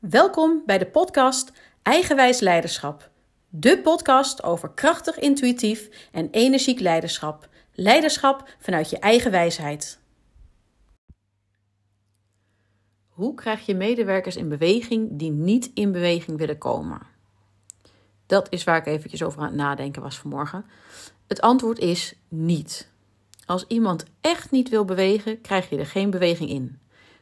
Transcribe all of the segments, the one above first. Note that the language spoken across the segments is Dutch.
Welkom bij de podcast Eigenwijs Leiderschap. De podcast over krachtig, intuïtief en energiek leiderschap. Leiderschap vanuit je eigen wijsheid. Hoe krijg je medewerkers in beweging die niet in beweging willen komen? Dat is waar ik eventjes over aan het nadenken was vanmorgen. Het antwoord is niet. Als iemand echt niet wil bewegen, krijg je er geen beweging in.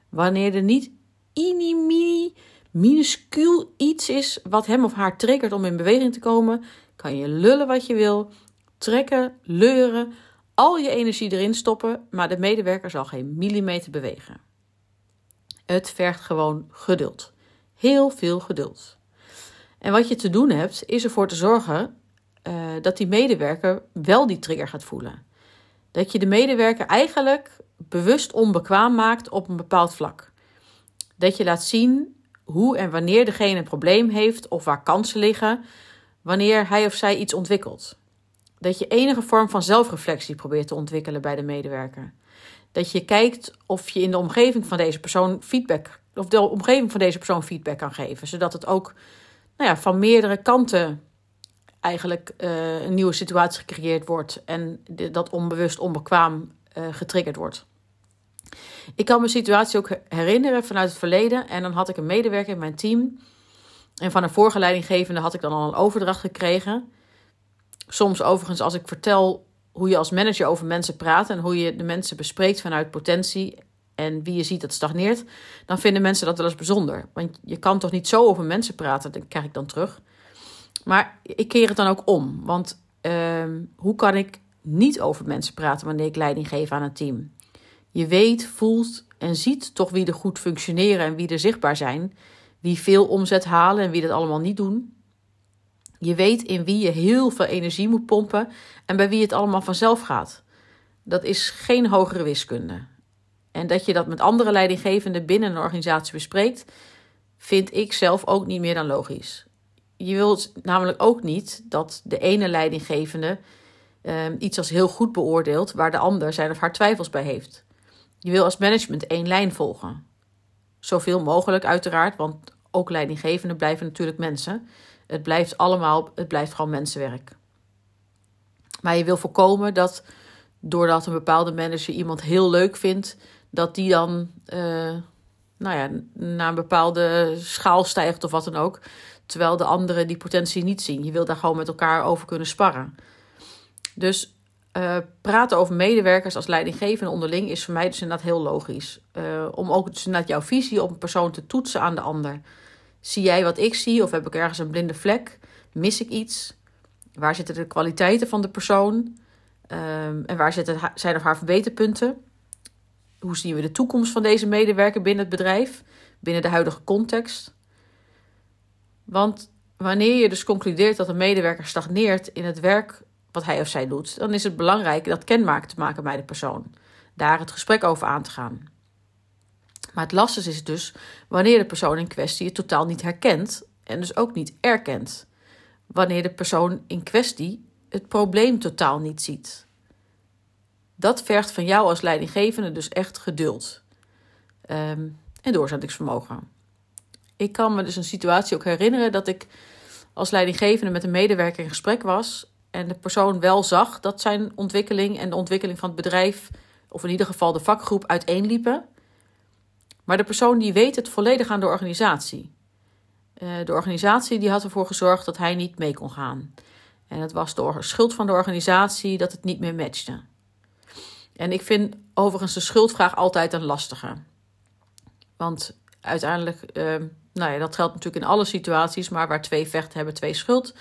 Wanneer er niet mini minuscuul iets is wat hem of haar triggert om in beweging te komen, kan je lullen wat je wil, trekken, leuren, al je energie erin stoppen, maar de medewerker zal geen millimeter bewegen. Het vergt gewoon geduld. Heel veel geduld. En wat je te doen hebt, is ervoor te zorgen uh, dat die medewerker wel die trigger gaat voelen. Dat je de medewerker eigenlijk bewust onbekwaam maakt op een bepaald vlak. Dat je laat zien hoe en wanneer degene een probleem heeft of waar kansen liggen, wanneer hij of zij iets ontwikkelt. Dat je enige vorm van zelfreflectie probeert te ontwikkelen bij de medewerker. Dat je kijkt of je in de omgeving van deze persoon feedback, of de omgeving van deze persoon feedback kan geven, zodat het ook nou ja, van meerdere kanten eigenlijk uh, een nieuwe situatie gecreëerd wordt en dat onbewust onbekwaam uh, getriggerd wordt. Ik kan me situatie ook herinneren vanuit het verleden. En dan had ik een medewerker in mijn team. En van een vorige leidinggevende had ik dan al een overdracht gekregen. Soms overigens, als ik vertel hoe je als manager over mensen praat en hoe je de mensen bespreekt vanuit potentie en wie je ziet dat stagneert, dan vinden mensen dat wel eens bijzonder. Want je kan toch niet zo over mensen praten, dat krijg ik dan terug. Maar ik keer het dan ook om. Want uh, hoe kan ik niet over mensen praten wanneer ik leiding geef aan een team? Je weet, voelt en ziet toch wie er goed functioneren en wie er zichtbaar zijn. Wie veel omzet halen en wie dat allemaal niet doen. Je weet in wie je heel veel energie moet pompen en bij wie het allemaal vanzelf gaat. Dat is geen hogere wiskunde. En dat je dat met andere leidinggevenden binnen een organisatie bespreekt, vind ik zelf ook niet meer dan logisch. Je wilt namelijk ook niet dat de ene leidinggevende eh, iets als heel goed beoordeelt, waar de ander zijn of haar twijfels bij heeft. Je wil als management één lijn volgen. Zoveel mogelijk uiteraard, want ook leidinggevenden blijven natuurlijk mensen. Het blijft allemaal, het blijft gewoon mensenwerk. Maar je wil voorkomen dat doordat een bepaalde manager iemand heel leuk vindt, dat die dan uh, nou ja, naar een bepaalde schaal stijgt of wat dan ook. Terwijl de anderen die potentie niet zien. Je wil daar gewoon met elkaar over kunnen sparren. Dus uh, praten over medewerkers als leidinggevende onderling is voor mij dus inderdaad heel logisch. Uh, om ook dus inderdaad jouw visie op een persoon te toetsen aan de ander. Zie jij wat ik zie of heb ik ergens een blinde vlek? Mis ik iets? Waar zitten de kwaliteiten van de persoon? Um, en waar zitten zijn of haar verbeterpunten? Hoe zien we de toekomst van deze medewerker binnen het bedrijf, binnen de huidige context? Want wanneer je dus concludeert dat een medewerker stagneert in het werk wat hij of zij doet, dan is het belangrijk dat kenmerk te maken bij de persoon. Daar het gesprek over aan te gaan. Maar het lastige is dus wanneer de persoon in kwestie het totaal niet herkent en dus ook niet erkent. Wanneer de persoon in kwestie het probleem totaal niet ziet. Dat vergt van jou als leidinggevende dus echt geduld um, en doorzettingsvermogen. Ik kan me dus een situatie ook herinneren dat ik als leidinggevende met een medewerker in gesprek was en de persoon wel zag dat zijn ontwikkeling en de ontwikkeling van het bedrijf, of in ieder geval de vakgroep, uiteenliepen. Maar de persoon die weet het volledig aan de organisatie. Uh, de organisatie die had ervoor gezorgd dat hij niet mee kon gaan. En het was de schuld van de organisatie dat het niet meer matchte. En ik vind overigens de schuldvraag altijd een lastige. Want uiteindelijk, uh, nou ja, dat geldt natuurlijk in alle situaties, maar waar twee vechten hebben twee schuld.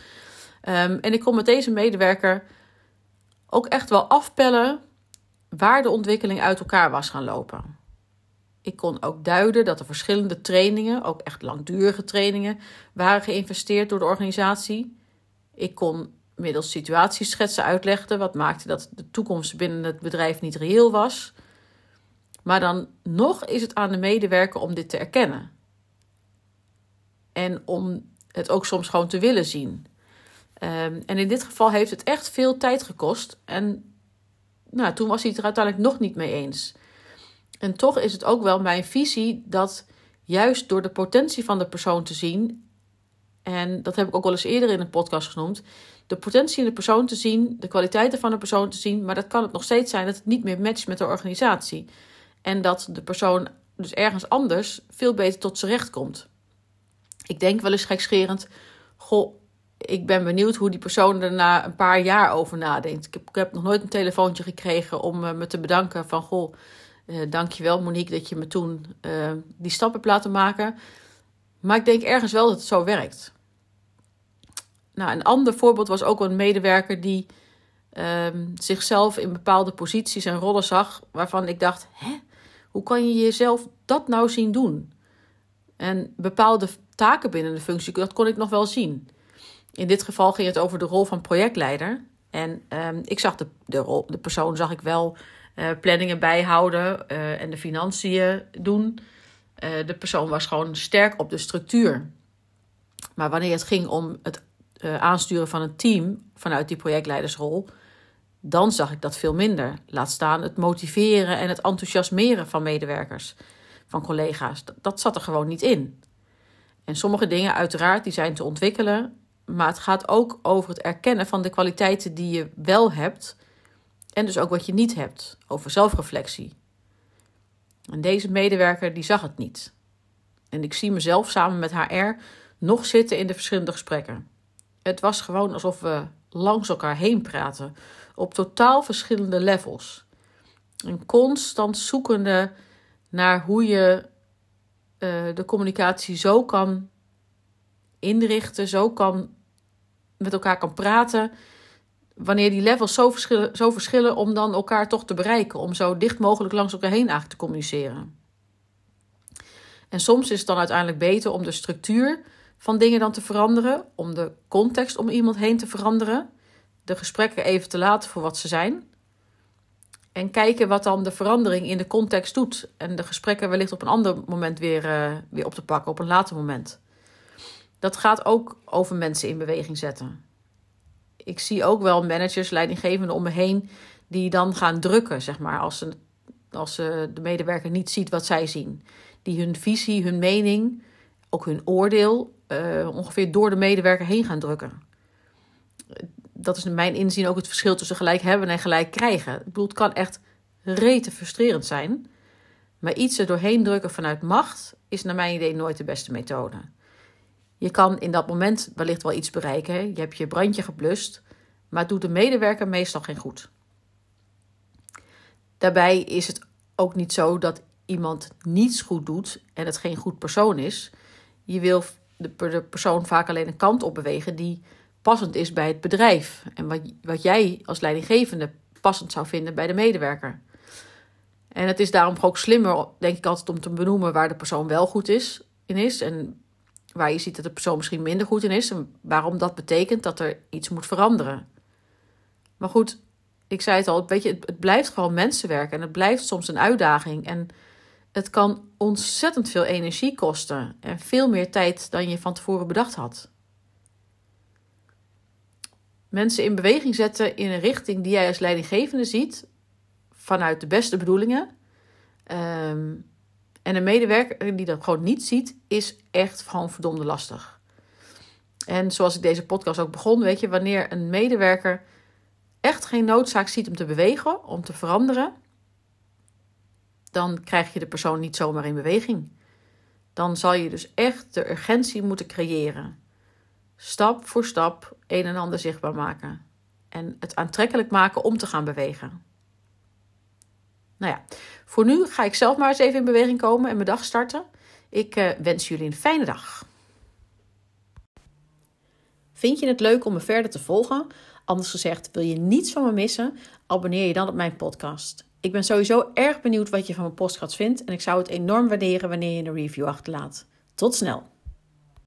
Um, en ik kon met deze medewerker ook echt wel afpellen waar de ontwikkeling uit elkaar was gaan lopen. Ik kon ook duiden dat er verschillende trainingen, ook echt langdurige trainingen, waren geïnvesteerd door de organisatie. Ik kon middels situatieschetsen uitleggen wat maakte dat de toekomst binnen het bedrijf niet reëel was. Maar dan nog is het aan de medewerker om dit te erkennen. En om het ook soms gewoon te willen zien. Um, en in dit geval heeft het echt veel tijd gekost. En nou, toen was hij het er uiteindelijk nog niet mee eens. En toch is het ook wel mijn visie dat juist door de potentie van de persoon te zien, en dat heb ik ook wel eens eerder in een podcast genoemd, de potentie in de persoon te zien, de kwaliteiten van de persoon te zien, maar dat kan het nog steeds zijn dat het niet meer matcht met de organisatie. En dat de persoon dus ergens anders veel beter tot zijn recht komt. Ik denk wel eens gekscherend, goh, ik ben benieuwd hoe die persoon er na een paar jaar over nadenkt. Ik heb, ik heb nog nooit een telefoontje gekregen om uh, me te bedanken van, goh, uh, dankjewel Monique dat je me toen uh, die stap hebt laten maken. Maar ik denk ergens wel dat het zo werkt. Nou, een ander voorbeeld was ook een medewerker die ehm, zichzelf in bepaalde posities en rollen zag, waarvan ik dacht: hè, hoe kan je jezelf dat nou zien doen? En bepaalde taken binnen de functie, dat kon ik nog wel zien. In dit geval ging het over de rol van projectleider. En um, ik zag de, de, rol, de persoon zag ik wel uh, planningen bijhouden uh, en de financiën doen. Uh, de persoon was gewoon sterk op de structuur. Maar wanneer het ging om het aansturen van een team vanuit die projectleidersrol, dan zag ik dat veel minder. Laat staan het motiveren en het enthousiasmeren van medewerkers, van collega's. Dat, dat zat er gewoon niet in. En sommige dingen, uiteraard, die zijn te ontwikkelen. Maar het gaat ook over het erkennen van de kwaliteiten die je wel hebt. En dus ook wat je niet hebt. Over zelfreflectie. En deze medewerker die zag het niet. En ik zie mezelf samen met HR nog zitten in de verschillende gesprekken. Het was gewoon alsof we langs elkaar heen praten. Op totaal verschillende levels. En constant zoekende naar hoe je uh, de communicatie zo kan inrichten, zo kan met elkaar kan praten. Wanneer die levels zo verschillen, zo verschillen om dan elkaar toch te bereiken. Om zo dicht mogelijk langs elkaar heen eigenlijk te communiceren. En soms is het dan uiteindelijk beter om de structuur van dingen dan te veranderen. Om de context om iemand heen te veranderen. De gesprekken even te laten voor wat ze zijn. En kijken wat dan de verandering in de context doet. En de gesprekken wellicht op een ander moment weer, uh, weer op te pakken, op een later moment. Dat gaat ook over mensen in beweging zetten. Ik zie ook wel managers, leidinggevenden om me heen, die dan gaan drukken, zeg maar, als, ze, als ze de medewerker niet ziet wat zij zien. Die hun visie, hun mening, ook hun oordeel uh, ongeveer door de medewerker heen gaan drukken. Dat is in mijn inzien ook het verschil tussen gelijk hebben en gelijk krijgen. Het kan echt rete frustrerend zijn. Maar iets er doorheen drukken vanuit macht is naar mijn idee nooit de beste methode. Je kan in dat moment wellicht wel iets bereiken. Je hebt je brandje geblust, maar het doet de medewerker meestal geen goed. Daarbij is het ook niet zo dat iemand niets goed doet en het geen goed persoon is. Je wil de persoon vaak alleen een kant op bewegen die passend is bij het bedrijf. En wat, wat jij als leidinggevende passend zou vinden bij de medewerker. En het is daarom ook slimmer, denk ik altijd, om te benoemen waar de persoon wel goed is, in is. En waar je ziet dat de persoon misschien minder goed in is. En waarom dat betekent dat er iets moet veranderen. Maar goed, ik zei het al, weet je, het, blijft gewoon mensenwerk. En het blijft soms een uitdaging. En het kan ontzettend veel energie kosten. En veel meer tijd dan je van tevoren bedacht had. Mensen in beweging zetten in een richting die jij als leidinggevende ziet. Vanuit de beste bedoelingen. Um, en een medewerker die dat gewoon niet ziet, is echt gewoon verdomde lastig. En zoals ik deze podcast ook begon, weet je, wanneer een medewerker echt geen noodzaak ziet om te bewegen, om te veranderen, dan krijg je de persoon niet zomaar in beweging. Dan zal je dus echt de urgentie moeten creëren. Stap voor stap een en ander zichtbaar maken. En het aantrekkelijk maken om te gaan bewegen. Nou ja, voor nu ga ik zelf maar eens even in beweging komen en mijn dag starten. Ik uh, wens jullie een fijne dag. Vind je het leuk om me verder te volgen? Anders gezegd, wil je niets van me missen? Abonneer je dan op mijn podcast. Ik ben sowieso erg benieuwd wat je van mijn podcast vindt en ik zou het enorm waarderen wanneer je een review achterlaat. Tot snel!